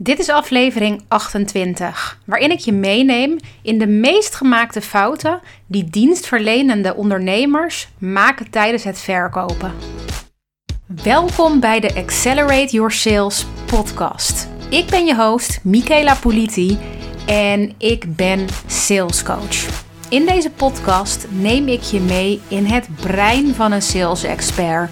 Dit is aflevering 28, waarin ik je meeneem in de meest gemaakte fouten die dienstverlenende ondernemers maken tijdens het verkopen. Welkom bij de Accelerate Your Sales podcast. Ik ben je host, Michaela Politi, en ik ben salescoach. In deze podcast neem ik je mee in het brein van een sales expert.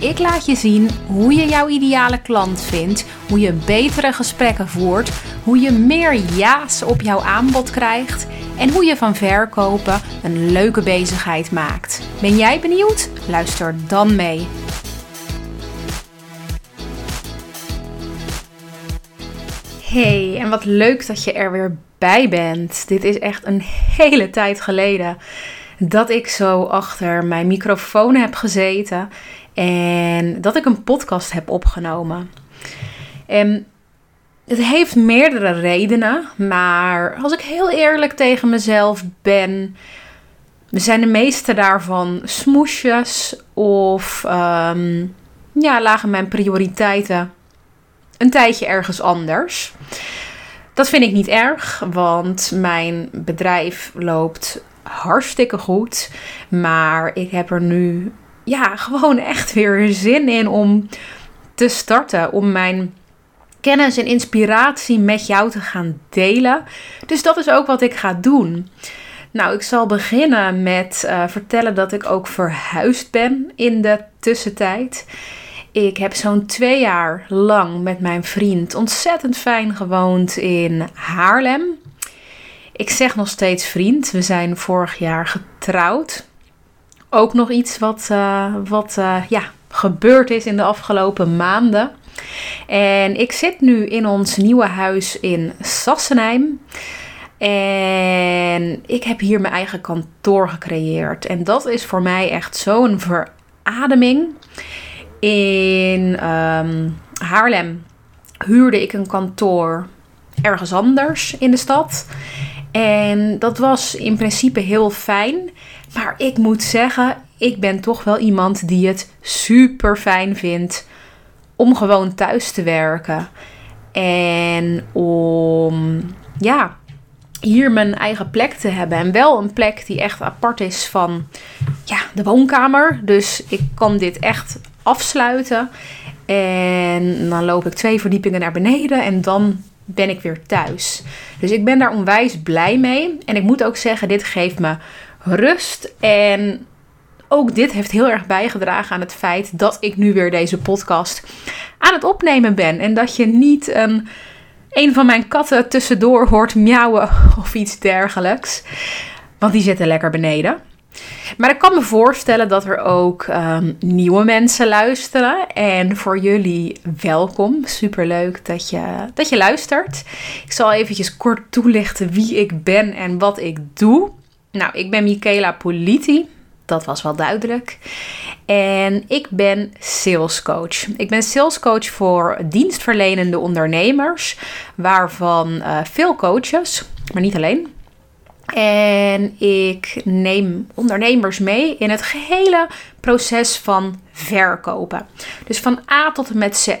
Ik laat je zien hoe je jouw ideale klant vindt, hoe je betere gesprekken voert, hoe je meer ja's op jouw aanbod krijgt en hoe je van verkopen een leuke bezigheid maakt. Ben jij benieuwd? Luister dan mee. Hey, en wat leuk dat je er weer bij bent. Dit is echt een hele tijd geleden dat ik zo achter mijn microfoon heb gezeten en dat ik een podcast heb opgenomen. En het heeft meerdere redenen, maar als ik heel eerlijk tegen mezelf ben, zijn de meeste daarvan smoesjes of um, ja, lagen mijn prioriteiten een tijdje ergens anders. Dat vind ik niet erg, want mijn bedrijf loopt hartstikke goed. Maar ik heb er nu ja, gewoon echt weer zin in om te starten. Om mijn kennis en inspiratie met jou te gaan delen. Dus dat is ook wat ik ga doen. Nou, ik zal beginnen met uh, vertellen dat ik ook verhuisd ben in de tussentijd. Ik heb zo'n twee jaar lang met mijn vriend ontzettend fijn gewoond in Haarlem. Ik zeg nog steeds vriend. We zijn vorig jaar getrouwd. Ook nog iets wat, uh, wat uh, ja, gebeurd is in de afgelopen maanden. En ik zit nu in ons nieuwe huis in Sassenheim. En ik heb hier mijn eigen kantoor gecreëerd. En dat is voor mij echt zo'n verademing. In um, Haarlem huurde ik een kantoor ergens anders in de stad. En dat was in principe heel fijn. Maar ik moet zeggen, ik ben toch wel iemand die het super fijn vindt om gewoon thuis te werken. En om ja, hier mijn eigen plek te hebben. En wel een plek die echt apart is van ja, de woonkamer. Dus ik kan dit echt afsluiten. En dan loop ik twee verdiepingen naar beneden en dan ben ik weer thuis. Dus ik ben daar onwijs blij mee. En ik moet ook zeggen, dit geeft me rust. En ook dit heeft heel erg bijgedragen aan het feit dat ik nu weer deze podcast aan het opnemen ben. En dat je niet een, een van mijn katten tussendoor hoort miauwen of iets dergelijks. Want die zitten lekker beneden. Maar ik kan me voorstellen dat er ook um, nieuwe mensen luisteren. En voor jullie welkom. Superleuk dat je, dat je luistert. Ik zal eventjes kort toelichten wie ik ben en wat ik doe. Nou, ik ben Michaela Politi. Dat was wel duidelijk. En ik ben salescoach. Ik ben salescoach voor dienstverlenende ondernemers, waarvan uh, veel coaches, maar niet alleen. En ik neem ondernemers mee in het gehele proces van verkopen. Dus van A tot en met Z.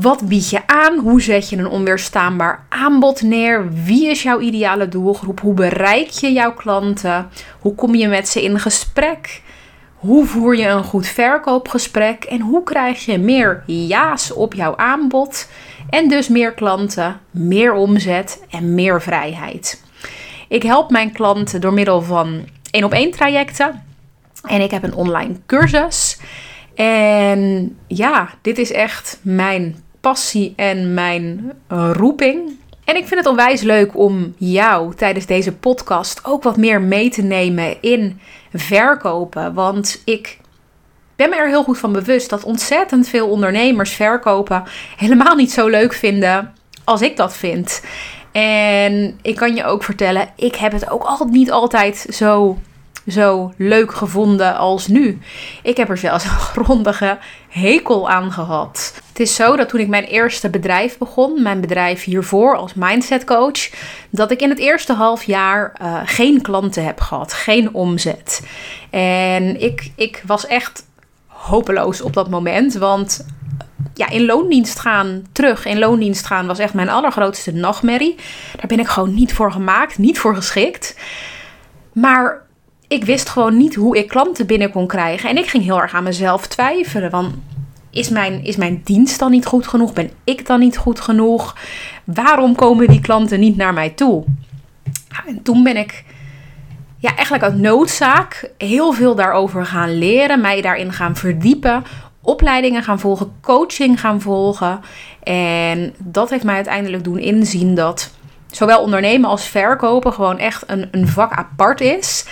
Wat bied je aan? Hoe zet je een onweerstaanbaar aanbod neer? Wie is jouw ideale doelgroep? Hoe bereik je jouw klanten? Hoe kom je met ze in gesprek? Hoe voer je een goed verkoopgesprek? En hoe krijg je meer ja's op jouw aanbod? En dus meer klanten, meer omzet en meer vrijheid. Ik help mijn klanten door middel van één op één trajecten. En ik heb een online cursus. En ja, dit is echt mijn passie en mijn roeping. En ik vind het onwijs leuk om jou tijdens deze podcast ook wat meer mee te nemen in verkopen. Want ik ben me er heel goed van bewust dat ontzettend veel ondernemers verkopen helemaal niet zo leuk vinden als ik dat vind. En ik kan je ook vertellen, ik heb het ook al, niet altijd zo, zo leuk gevonden als nu. Ik heb er zelfs een grondige hekel aan gehad. Het is zo dat toen ik mijn eerste bedrijf begon, mijn bedrijf hiervoor als mindset coach, dat ik in het eerste half jaar uh, geen klanten heb gehad, geen omzet. En ik, ik was echt hopeloos op dat moment, want ja, in loondienst gaan, terug in loondienst gaan, was echt mijn allergrootste nachtmerrie. Daar ben ik gewoon niet voor gemaakt, niet voor geschikt. Maar ik wist gewoon niet hoe ik klanten binnen kon krijgen. En ik ging heel erg aan mezelf twijfelen. Want is mijn, is mijn dienst dan niet goed genoeg? Ben ik dan niet goed genoeg? Waarom komen die klanten niet naar mij toe? En toen ben ik ja, eigenlijk uit noodzaak heel veel daarover gaan leren, mij daarin gaan verdiepen, opleidingen gaan volgen, coaching gaan volgen. En dat heeft mij uiteindelijk doen inzien dat zowel ondernemen als verkopen gewoon echt een, een vak apart is.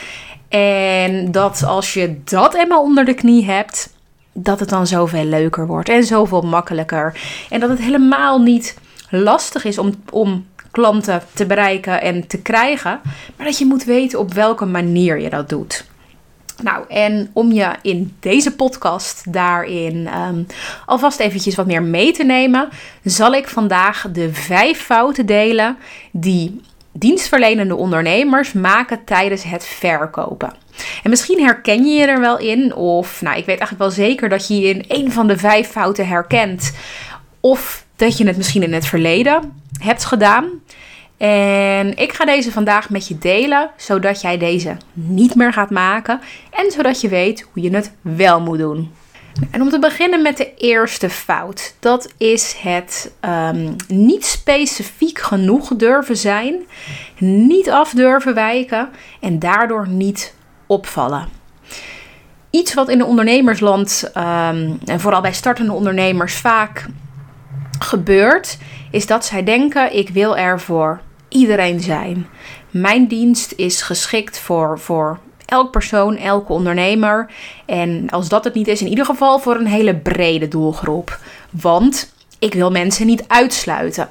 En dat als je dat eenmaal onder de knie hebt, dat het dan zoveel leuker wordt en zoveel makkelijker. En dat het helemaal niet lastig is om, om klanten te bereiken en te krijgen, maar dat je moet weten op welke manier je dat doet. Nou, en om je in deze podcast daarin um, alvast eventjes wat meer mee te nemen, zal ik vandaag de vijf fouten delen die dienstverlenende ondernemers maken tijdens het verkopen. En misschien herken je je er wel in, of nou, ik weet eigenlijk wel zeker dat je je in een van de vijf fouten herkent, of dat je het misschien in het verleden hebt gedaan. En ik ga deze vandaag met je delen, zodat jij deze niet meer gaat maken en zodat je weet hoe je het wel moet doen. En om te beginnen met de eerste fout. Dat is het um, niet specifiek genoeg durven zijn, niet af durven wijken en daardoor niet opvallen. Iets wat in de ondernemersland um, en vooral bij startende ondernemers vaak gebeurt, is dat zij denken: ik wil er voor iedereen zijn. Mijn dienst is geschikt voor, voor elk persoon, elke ondernemer. En als dat het niet is, in ieder geval voor een hele brede doelgroep. Want ik wil mensen niet uitsluiten.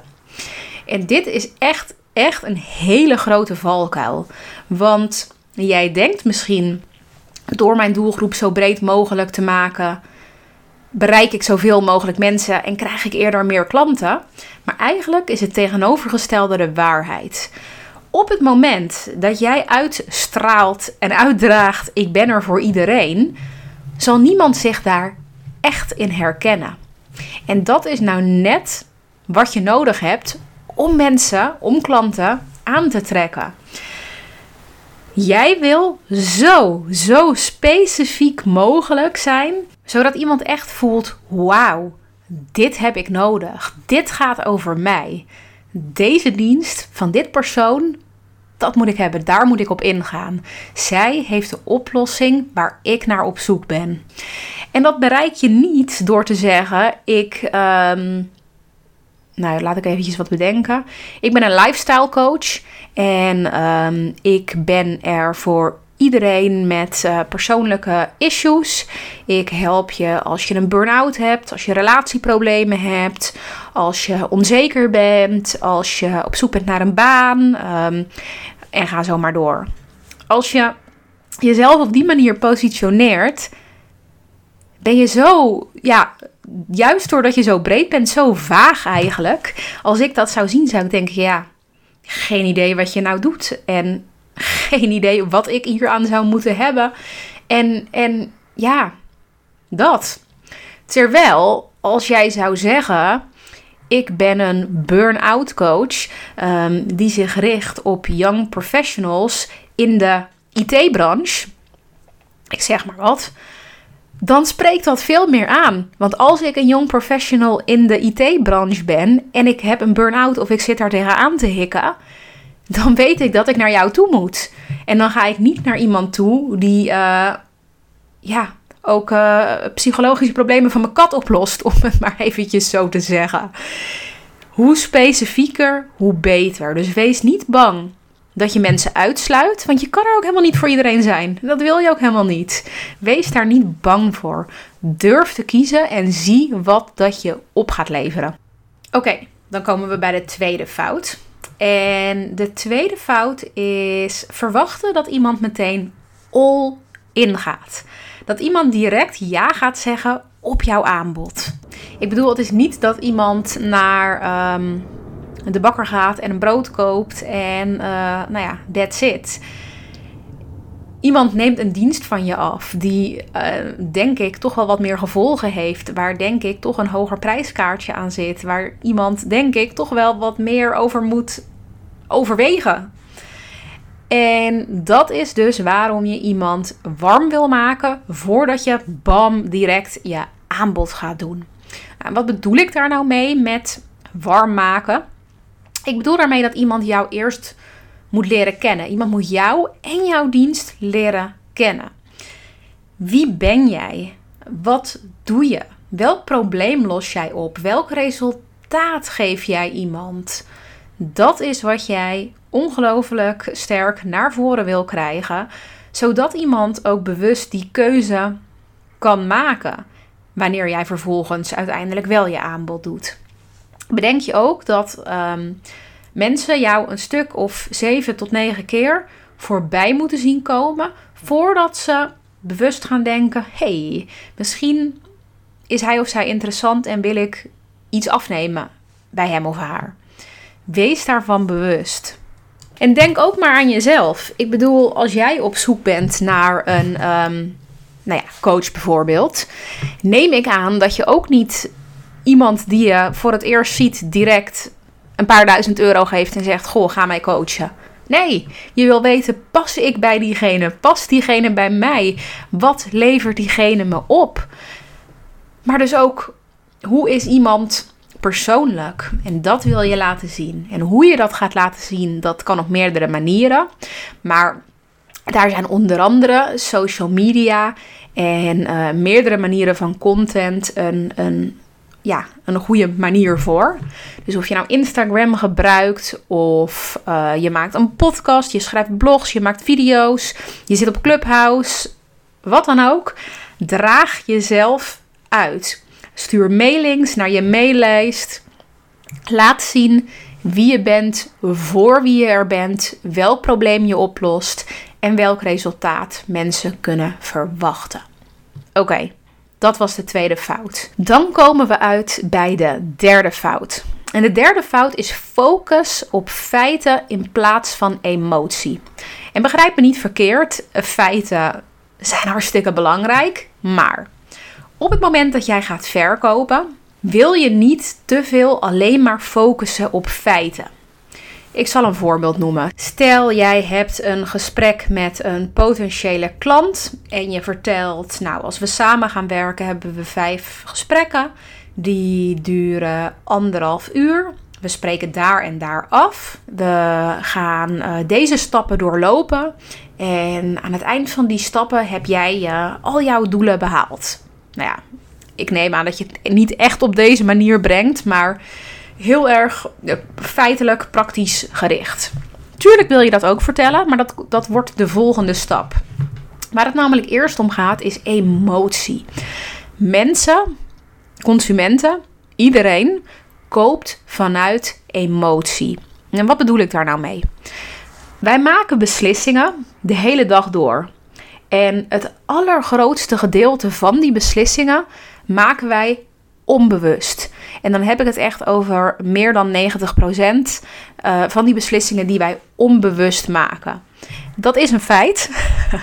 En dit is echt, echt een hele grote valkuil. Want jij denkt misschien door mijn doelgroep zo breed mogelijk te maken bereik ik zoveel mogelijk mensen en krijg ik eerder meer klanten. Maar eigenlijk is het tegenovergestelde de waarheid. Op het moment dat jij uitstraalt en uitdraagt: ik ben er voor iedereen, zal niemand zich daar echt in herkennen. En dat is nou net wat je nodig hebt om mensen, om klanten aan te trekken. Jij wil zo, zo specifiek mogelijk zijn, zodat iemand echt voelt: wauw, dit heb ik nodig. Dit gaat over mij. Deze dienst van dit persoon, dat moet ik hebben. Daar moet ik op ingaan. Zij heeft de oplossing waar ik naar op zoek ben. En dat bereik je niet door te zeggen: ik. Um, nou, laat ik eventjes wat bedenken. Ik ben een lifestyle coach en um, ik ben er voor iedereen met uh, persoonlijke issues. Ik help je als je een burn-out hebt, als je relatieproblemen hebt, als je onzeker bent, als je op zoek bent naar een baan um, en ga zo maar door. Als je jezelf op die manier positioneert, ben je zo, ja, juist doordat je zo breed bent, zo vaag eigenlijk. Als ik dat zou zien, zou ik denken, ja, geen idee wat je nou doet. En geen idee wat ik hier aan zou moeten hebben. En, en ja, dat. Terwijl, als jij zou zeggen: Ik ben een burn-out coach um, die zich richt op young professionals in de IT-branche. Ik zeg maar wat dan spreekt dat veel meer aan. Want als ik een jong professional in de IT-branche ben en ik heb een burn-out of ik zit daar tegenaan te hikken, dan weet ik dat ik naar jou toe moet. En dan ga ik niet naar iemand toe die uh, ja, ook uh, psychologische problemen van mijn kat oplost, om het maar eventjes zo te zeggen. Hoe specifieker, hoe beter. Dus wees niet bang dat je mensen uitsluit, want je kan er ook helemaal niet voor iedereen zijn. Dat wil je ook helemaal niet. Wees daar niet bang voor. Durf te kiezen en zie wat dat je op gaat leveren. Oké, dan komen we bij de tweede fout. En de tweede fout is verwachten dat iemand meteen all in gaat. Dat iemand direct ja gaat zeggen op jouw aanbod. Ik bedoel, het is niet dat iemand naar um, de bakker gaat en een brood koopt en uh, nou ja, that's it. iemand neemt een dienst van je af die, uh, denk ik, toch wel wat meer gevolgen heeft. Waar, denk ik, toch een hoger prijskaartje aan zit. Waar iemand, denk ik, toch wel wat meer over moet overwegen. En dat is dus waarom je iemand warm wil maken voordat je bam direct je aanbod gaat doen. Nou, wat bedoel ik daar nou mee met warm maken? Ik bedoel daarmee dat iemand jou eerst moet leren kennen. Iemand moet jou en jouw dienst leren kennen. Wie ben jij? Wat doe je? Welk probleem los jij op? Welk resultaat geef jij iemand? Dat is wat jij ongelooflijk sterk naar voren wil krijgen, zodat iemand ook bewust die keuze kan maken wanneer jij vervolgens uiteindelijk wel je aanbod doet. Bedenk je ook dat um, mensen jou een stuk of 7 tot 9 keer voorbij moeten zien komen voordat ze bewust gaan denken: hey, misschien is hij of zij interessant en wil ik iets afnemen bij hem of haar. Wees daarvan bewust. En denk ook maar aan jezelf. Ik bedoel, als jij op zoek bent naar een um, nou ja, coach bijvoorbeeld, neem ik aan dat je ook niet iemand die je voor het eerst ziet direct een paar duizend euro geeft en zegt: Goh, ga mij coachen. Nee, je wil weten: pas ik bij diegene? Past diegene bij mij? Wat levert diegene me op? Maar dus ook, hoe is iemand persoonlijk? En dat wil je laten zien. En hoe je dat gaat laten zien, dat kan op meerdere manieren. Maar daar zijn onder andere social media en uh, meerdere manieren van content een, een ja, een goede manier voor. Dus of je nou Instagram gebruikt, of uh, je maakt een podcast, je schrijft blogs, je maakt video's, je zit op Clubhouse, wat dan ook. Draag jezelf uit. Stuur mailings naar je maillijst. Laat zien wie je bent, voor wie je er bent, welk probleem je oplost en welk resultaat mensen kunnen verwachten. Oké. Dat was de tweede fout. Dan komen we uit bij de derde fout. En de derde fout is focus op feiten in plaats van emotie. En begrijp me niet verkeerd, feiten zijn hartstikke belangrijk, maar op het moment dat jij gaat verkopen, wil je niet te veel alleen maar focussen op feiten. Ik zal een voorbeeld noemen. Stel jij hebt een gesprek met een potentiële klant en je vertelt, nou als we samen gaan werken hebben we vijf gesprekken. Die duren anderhalf uur. We spreken daar en daar af. We gaan uh, deze stappen doorlopen. En aan het eind van die stappen heb jij uh, al jouw doelen behaald. Nou ja, ik neem aan dat je het niet echt op deze manier brengt, maar heel erg feitelijk praktisch gericht. Tuurlijk wil je dat ook vertellen, maar dat, dat wordt de volgende stap. Waar het namelijk eerst om gaat is emotie. Mensen, consumenten, iedereen koopt vanuit emotie. En wat bedoel ik daar nou mee? Wij maken beslissingen de hele dag door. En het allergrootste gedeelte van die beslissingen maken wij onbewust. En dan heb ik het echt over meer dan 90% uh, eh, van die beslissingen die wij onbewust maken. Dat is een feit.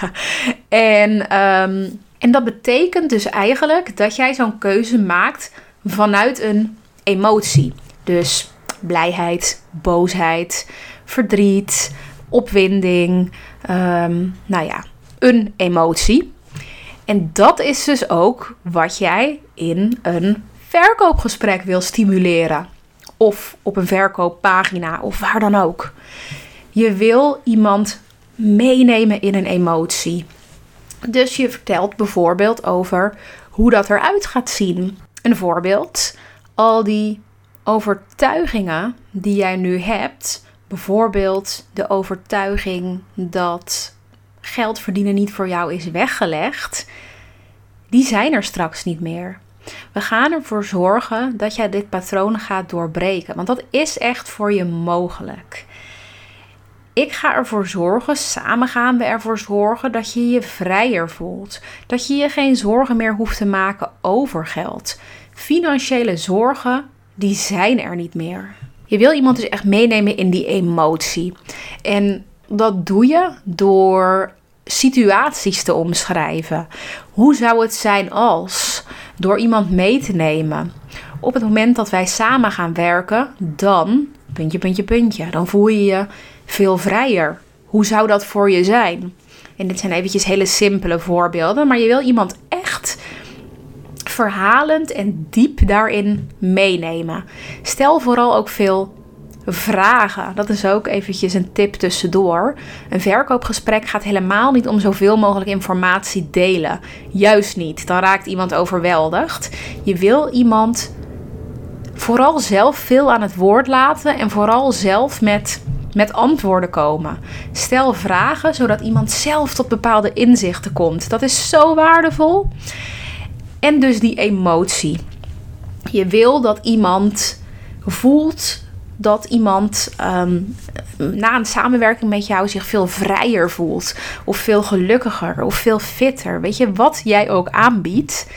en, um, en dat betekent dus eigenlijk dat jij zo'n keuze maakt vanuit een emotie. Dus blijheid, boosheid, verdriet, opwinding. Um, nou ja, een emotie. En dat is dus ook wat jij in een verkoopgesprek wil stimuleren. Of op een verkooppagina of waar dan ook. Je wil iemand meenemen in een emotie. Dus je vertelt bijvoorbeeld over hoe dat eruit gaat zien. Een voorbeeld: al die overtuigingen die jij nu hebt, bijvoorbeeld de overtuiging dat geld verdienen niet voor jou is weggelegd, die zijn er straks niet meer. We gaan ervoor zorgen dat jij dit patroon gaat doorbreken, want dat is echt voor je mogelijk. Ik ga ervoor zorgen, samen gaan we ervoor zorgen dat je je vrijer voelt. Dat je je geen zorgen meer hoeft te maken over geld. Financiële zorgen, die zijn er niet meer. Je wil iemand dus echt meenemen in die emotie. En dat doe je door situaties te omschrijven. Hoe zou het zijn als? Door iemand mee te nemen. Op het moment dat wij samen gaan werken, dan, puntje, puntje, puntje, dan voel je je veel vrijer. Hoe zou dat voor je zijn? En dit zijn eventjes hele simpele voorbeelden, maar je wil iemand echt verhalend en diep daarin meenemen. Stel vooral ook veel vragen. Dat is ook eventjes een tip tussendoor. Een verkoopgesprek gaat helemaal niet om zoveel mogelijk informatie delen. Juist niet. Dan raakt iemand overweldigd. Je wil iemand vooral zelf veel aan het woord laten en vooral zelf met, met antwoorden komen. Stel vragen zodat iemand zelf tot bepaalde inzichten komt. Dat is zo waardevol. En dus die emotie. Je wil dat iemand voelt dat iemand ehm, na een samenwerking met jou zich veel vrijer voelt. Of veel gelukkiger of veel fitter. Weet je, wat jij ook aanbiedt.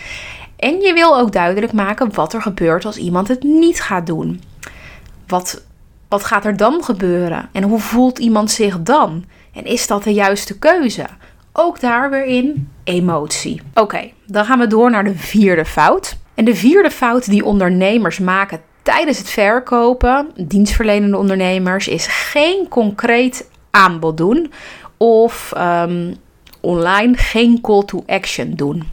En je wil ook duidelijk maken wat er gebeurt als iemand het niet gaat doen. Wat, wat gaat er dan gebeuren? En hoe voelt iemand zich dan? En is dat de juiste keuze? Ook daar weer in emotie. Oké, dan gaan we door naar de vierde fout. En de vierde fout die ondernemers maken tijdens het verkopen, dienstverlenende ondernemers, is geen concreet aanbod doen of um, online geen call to action doen.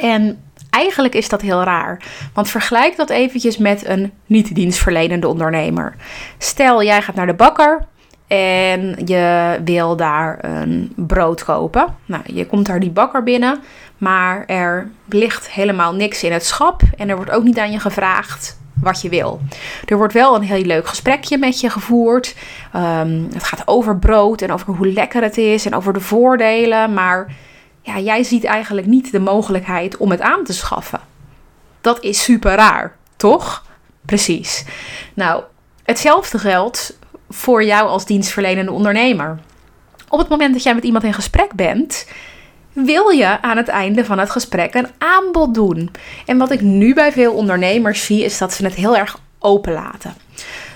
En eigenlijk is dat heel raar, want vergelijk dat eventjes met een niet-dienstverlenende ondernemer. Stel, jij gaat naar de bakker en je wil daar een brood kopen. Nou, je komt daar die bakker binnen, maar er ligt helemaal niks in het schap en er wordt ook niet aan je gevraagd wat je wil. Er wordt wel een heel leuk gesprekje met je gevoerd. Ehm, het gaat over brood en over hoe lekker het is en over de voordelen. Maar ja, jij ziet eigenlijk niet de mogelijkheid om het aan te schaffen. Dat is super raar, toch? Precies. Nou, hetzelfde geldt voor jou als dienstverlenende ondernemer. Op het moment dat jij met iemand in gesprek bent, wil je aan het einde van het gesprek een aanbod doen. En wat ik nu bij veel ondernemers zie, is dat ze het heel erg open laten.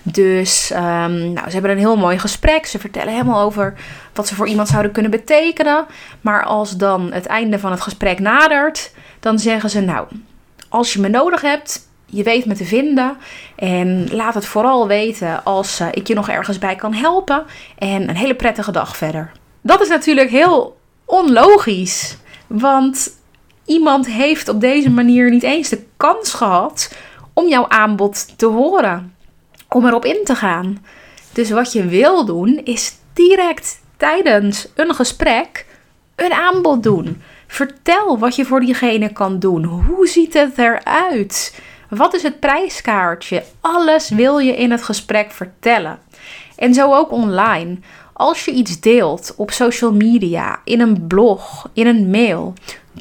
Dus um, nou, ze hebben een heel mooi gesprek. Ze vertellen helemaal over wat ze voor iemand zouden kunnen betekenen. Maar als dan het einde van het gesprek nadert, dan zeggen ze: Nou, als je me nodig hebt, je weet me te vinden. En laat het vooral weten als uh, ik je nog ergens bij kan helpen. En een hele prettige dag verder. Dat is natuurlijk heel onlogisch. Want iemand heeft op deze manier niet eens de kans gehad om jouw aanbod te horen. Om erop in te gaan. Dus wat je wil doen is direct tijdens een gesprek een aanbod doen. Vertel wat je voor diegene kan doen. Hoe ziet het eruit? Wat is het prijskaartje? Alles wil je in het gesprek vertellen. En zo ook online. Als je iets deelt op social media, in een blog, in een mail,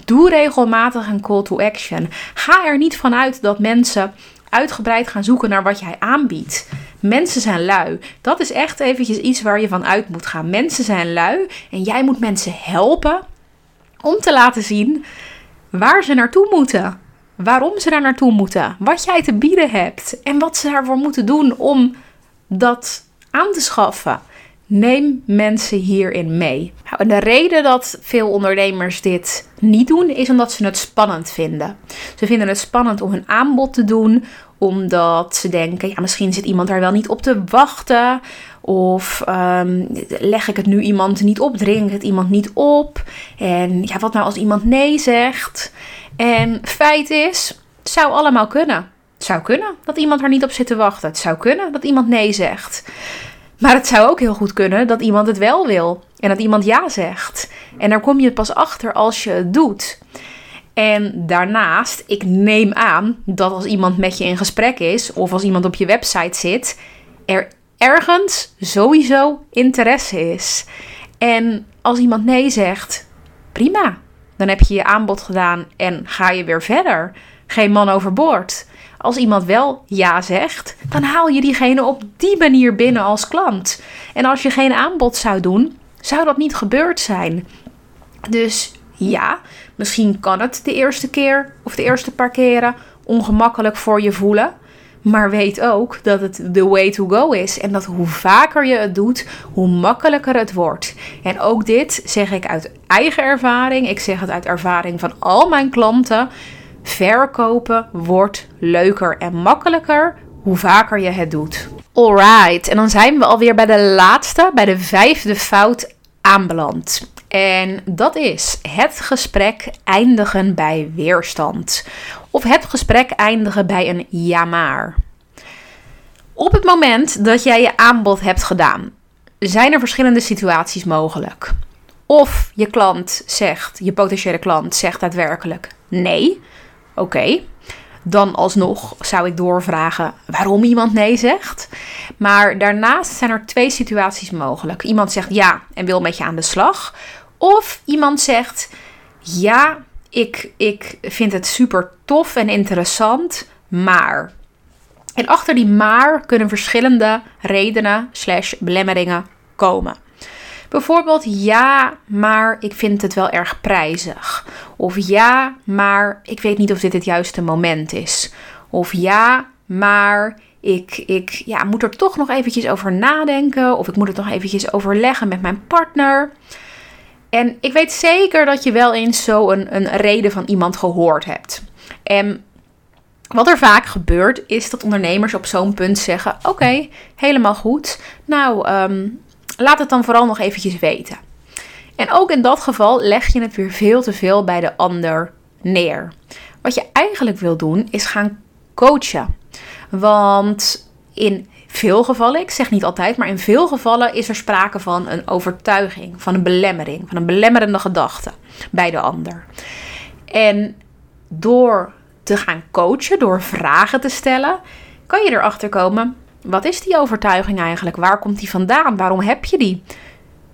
doe regelmatig een call to action. Ga er niet vanuit dat mensen uitgebreid gaan zoeken naar wat jij aanbiedt. Mensen zijn lui. Dat is echt eventjes iets waar je van uit moet gaan. Mensen zijn lui en jij moet mensen helpen om te laten zien waar ze naartoe moeten. Waarom ze daar naartoe moeten. Wat jij te bieden hebt. En wat ze daarvoor moeten doen om dat aan te schaffen. Neem mensen hierin mee. Nou, en de reden dat veel ondernemers dit niet doen, is omdat ze het spannend vinden. Ze vinden het spannend om hun aanbod te doen, omdat ze denken, ja, misschien zit iemand daar wel niet op te wachten. Of um, leg ik het nu iemand niet op, dring ik het iemand niet op. En ja, wat nou als iemand nee zegt? En feit is, het zou allemaal kunnen. Het zou kunnen dat iemand er niet op zit te wachten. Het zou kunnen dat iemand nee zegt. Maar het zou ook heel goed kunnen dat iemand het wel wil en dat iemand ja zegt. En daar kom je pas achter als je het doet. En daarnaast, ik neem aan dat als iemand met je in gesprek is of als iemand op je website zit, er ergens sowieso interesse is. En als iemand nee zegt, prima. Dan heb je je aanbod gedaan en ga je weer verder. Geen man overboord. Als iemand wel ja zegt, dan haal je diegene op die manier binnen als klant. En als je geen aanbod zou doen, zou dat niet gebeurd zijn. Dus ja, misschien kan het de eerste keer of de eerste paar keren ongemakkelijk voor je voelen. Maar weet ook dat het the way to go is. En dat hoe vaker je het doet, hoe makkelijker het wordt. En ook dit zeg ik uit eigen ervaring. Ik zeg het uit ervaring van al mijn klanten. Verkopen wordt leuker en makkelijker hoe vaker je het doet. Alright, en dan zijn we alweer bij de laatste, bij de vijfde fout aanbeland. En dat is het gesprek eindigen bij weerstand. Of het gesprek eindigen bij een ja maar. Op het moment dat jij je aanbod hebt gedaan, zijn er verschillende situaties mogelijk. Of je klant zegt, je potentiële klant zegt daadwerkelijk nee. Oké, dan alsnog zou ik doorvragen waarom iemand nee zegt. Maar daarnaast zijn er twee situaties mogelijk. Iemand zegt ja en wil met je aan de slag. Of iemand zegt ja, ik, ik vind het super tof en interessant, maar. En achter die maar kunnen verschillende redenen slash belemmeringen komen. Bijvoorbeeld ja, maar ik vind het wel erg prijzig. Of ja, maar ik weet niet of dit het juiste moment is. Of ja, maar ik, ik ja, moet er toch nog eventjes over nadenken. Of ik moet het nog eventjes overleggen met mijn partner. En ik weet zeker dat je wel eens zo een, een reden van iemand gehoord hebt. En wat er vaak gebeurt, is dat ondernemers op zo'n punt zeggen: Oké, helemaal goed. Nou, ehm, laat het dan vooral nog eventjes weten. En ook in dat geval leg je het weer veel te veel bij de ander neer. Wat je eigenlijk wil doen, is gaan coachen. Want in veel gevallen, ik zeg niet altijd, maar in veel gevallen is er sprake van een overtuiging, van een belemmering, van een belemmerende gedachte bij de ander. En door te gaan coachen, door vragen te stellen, kan je erachter komen: wat is die overtuiging eigenlijk? Waar komt die vandaan? Waarom heb je die?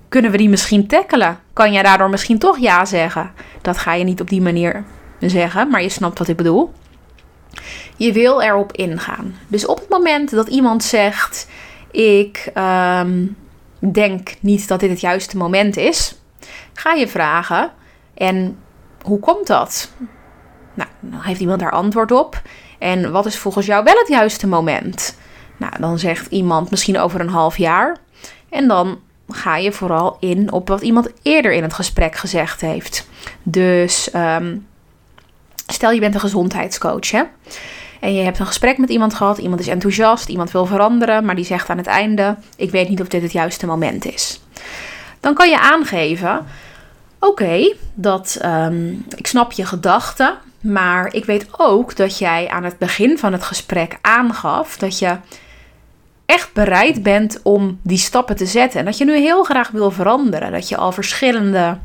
Kunnen we die misschien tackelen? Kan je daardoor misschien toch ja zeggen? Dat ga je niet op die manier zeggen, maar je snapt wat ik bedoel. Je wil erop ingaan. Dus op het moment dat iemand zegt: Ik ehm, denk niet dat dit het juiste moment is, ga je vragen: En hoe komt dat? Nou, dan heeft iemand daar antwoord op. En wat is volgens jou wel het juiste moment? Nou, dan zegt iemand misschien over een half jaar. En dan ga je vooral in op wat iemand eerder in het gesprek gezegd heeft. Dus ehm, stel je bent een gezondheidscoach hè? en je hebt een gesprek met iemand gehad. Iemand is enthousiast, iemand wil veranderen, maar die zegt aan het einde: Ik weet niet of dit het juiste moment is. Dan kan je aangeven: Oké, dat ehm, ik snap je gedachten, maar ik weet ook dat jij aan het begin van het gesprek aangaf dat je echt bereid bent om die stappen te zetten. En dat je nu heel graag wil veranderen. Dat je al verschillende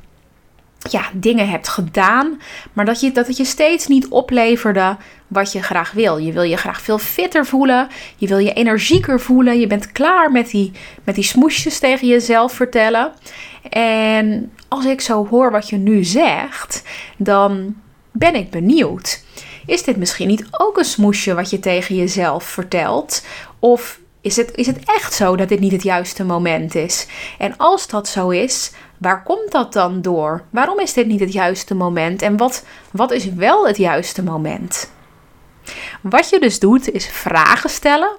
ja, dingen hebt gedaan. Maar dat, je, dat het je steeds niet opleverde wat je graag wil. Je wil je graag veel fitter voelen. Je wil je energieker voelen. Je bent klaar met die, met die smoesjes tegen jezelf vertellen. En als ik zo hoor wat je nu zegt, dan ben ik benieuwd. Is dit misschien niet ook een smoesje wat je tegen jezelf vertelt? Of is het, is het echt zo dat dit niet het juiste moment is? En als dat zo is, waar komt dat dan door? Waarom is dit niet het juiste moment? En wat, wat is wel het juiste moment? Wat je dus doet, is vragen stellen,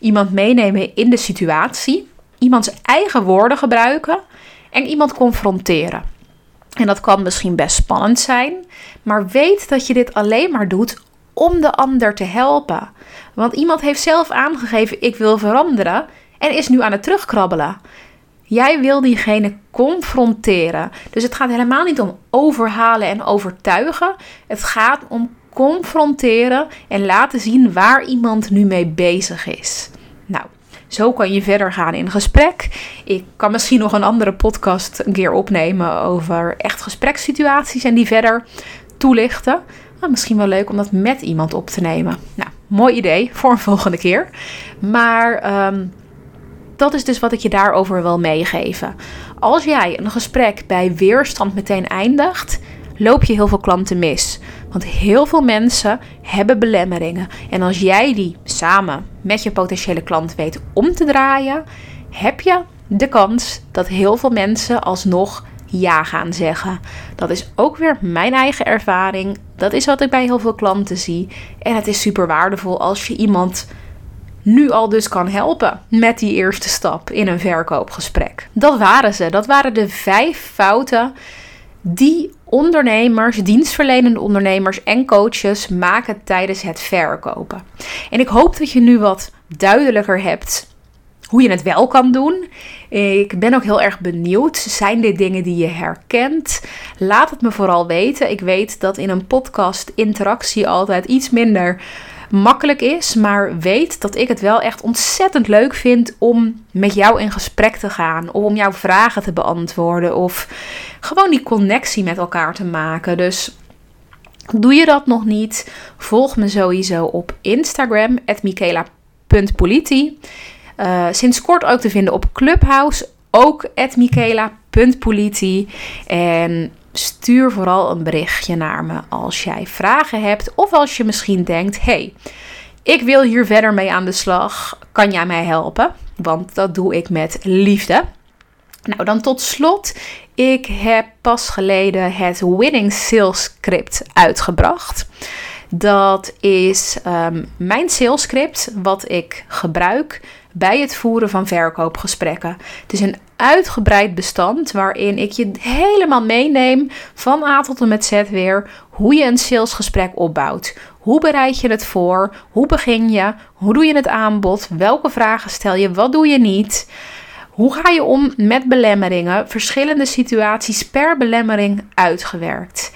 iemand meenemen in de situatie, iemands eigen woorden gebruiken en iemand confronteren. En dat kan misschien best spannend zijn, maar weet dat je dit alleen maar doet om de ander te helpen. Want iemand heeft zelf aangegeven: ik wil veranderen en is nu aan het terugkrabbelen. Jij wil diegene confronteren. Dus het gaat helemaal niet om overhalen en overtuigen. Het gaat om confronteren en laten zien waar iemand nu mee bezig is. Nou, zo kan je verder gaan in gesprek. Ik kan misschien nog een andere podcast een keer opnemen over echt gesprekssituaties en die verder toelichten. Nou, misschien wel leuk om dat met iemand op te nemen. Nou, mooi idee voor een volgende keer. Maar ehm, dat is dus wat ik je daarover wil meegeven. Als jij een gesprek bij weerstand meteen eindigt, loop je heel veel klanten mis. Want heel veel mensen hebben belemmeringen. En als jij die samen met je potentiële klant weet om te draaien, heb je de kans dat heel veel mensen alsnog ja gaan zeggen. Dat is ook weer mijn eigen ervaring. Dat is wat ik bij heel veel klanten zie. En het is super waardevol als je iemand nu al dus kan helpen met die eerste stap in een verkoopgesprek. Dat waren ze. Dat waren de vijf fouten die ondernemers, dienstverlenende ondernemers en coaches maken tijdens het verkopen. En ik hoop dat je nu wat duidelijker hebt hoe je het wel kan doen. Ik ben ook heel erg benieuwd. Zijn dit dingen die je herkent? Laat het me vooral weten. Ik weet dat in een podcast interactie altijd iets minder makkelijk is. Maar weet dat ik het wel echt ontzettend leuk vind om met jou in gesprek te gaan. Of om jouw vragen te beantwoorden. Of gewoon die connectie met elkaar te maken. Dus doe je dat nog niet? Volg me sowieso op Instagram, michaela.politi. Uh, sinds kort ook te vinden op Clubhouse, ook michaela.politi. En stuur vooral een berichtje naar me als jij vragen hebt of als je misschien denkt: hey, ik wil hier verder mee aan de slag. Kan jij mij helpen? Want dat doe ik met liefde. Nou, dan tot slot. Ik heb pas geleden het Winning Sales Script uitgebracht. Dat is um, mijn sales script wat ik gebruik bij het voeren van verkoopgesprekken. Het is een uitgebreid bestand waarin ik je helemaal meeneem van A tot en met Z weer hoe je een salesgesprek opbouwt. Hoe bereid je het voor? Hoe begin je? Hoe doe je het aanbod? Welke vragen stel je? Wat doe je niet? Hoe ga je om met belemmeringen? Verschillende situaties per belemmering uitgewerkt.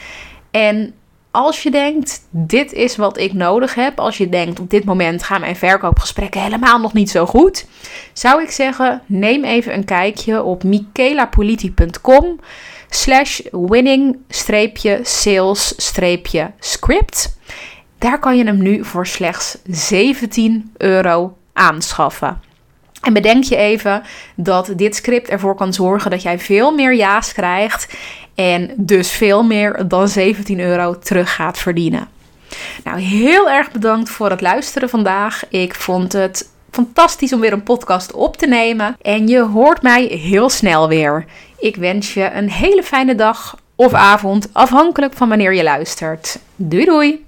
En als je denkt, dit is wat ik nodig heb, als je denkt op dit moment gaan mijn verkoopgesprekken helemaal nog niet zo goed, zou ik zeggen, neem even een kijkje op michelapoliti.com slash winning-sales-script. Daar kan je hem nu voor slechts 17 euro aanschaffen. En bedenk je even dat dit script ervoor kan zorgen dat jij veel meer ja's krijgt en dus veel meer dan 17 euro terug gaat verdienen. Nou, heel erg bedankt voor het luisteren vandaag. Ik vond het fantastisch om weer een podcast op te nemen. En je hoort mij heel snel weer. Ik wens je een hele fijne dag of avond, afhankelijk van wanneer je luistert. Doei doei!